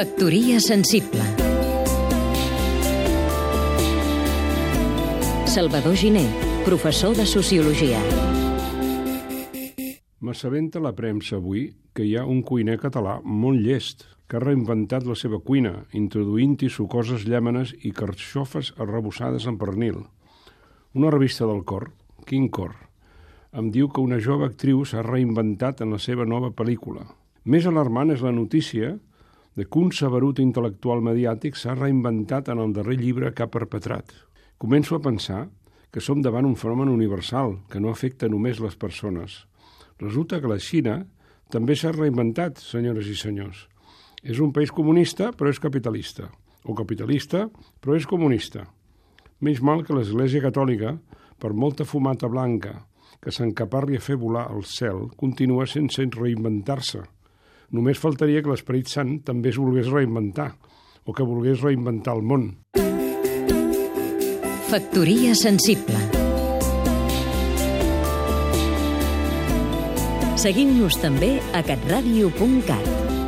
Factoria sensible Salvador Giné, professor de Sociologia M'assabenta la premsa avui que hi ha un cuiner català molt llest que ha reinventat la seva cuina, introduint-hi sucoses llàmenes i carxofes arrebossades en pernil. Una revista del cor, Quin Cor, em diu que una jove actriu s'ha reinventat en la seva nova pel·lícula. Més alarmant és la notícia de que un saberut intel·lectual mediàtic s'ha reinventat en el darrer llibre que ha perpetrat. Començo a pensar que som davant un fenomen universal que no afecta només les persones. Resulta que la Xina també s'ha reinventat, senyores i senyors. És un país comunista, però és capitalista. O capitalista, però és comunista. Menys mal que l'Església Catòlica, per molta fumata blanca que s'encaparri a fer volar el cel, continua sense reinventar-se. Només faltaria que l'Esperit Sant també es volgués reinventar, o que volgués reinventar el món. Factoria sensible Seguim-nos també a catradio.cat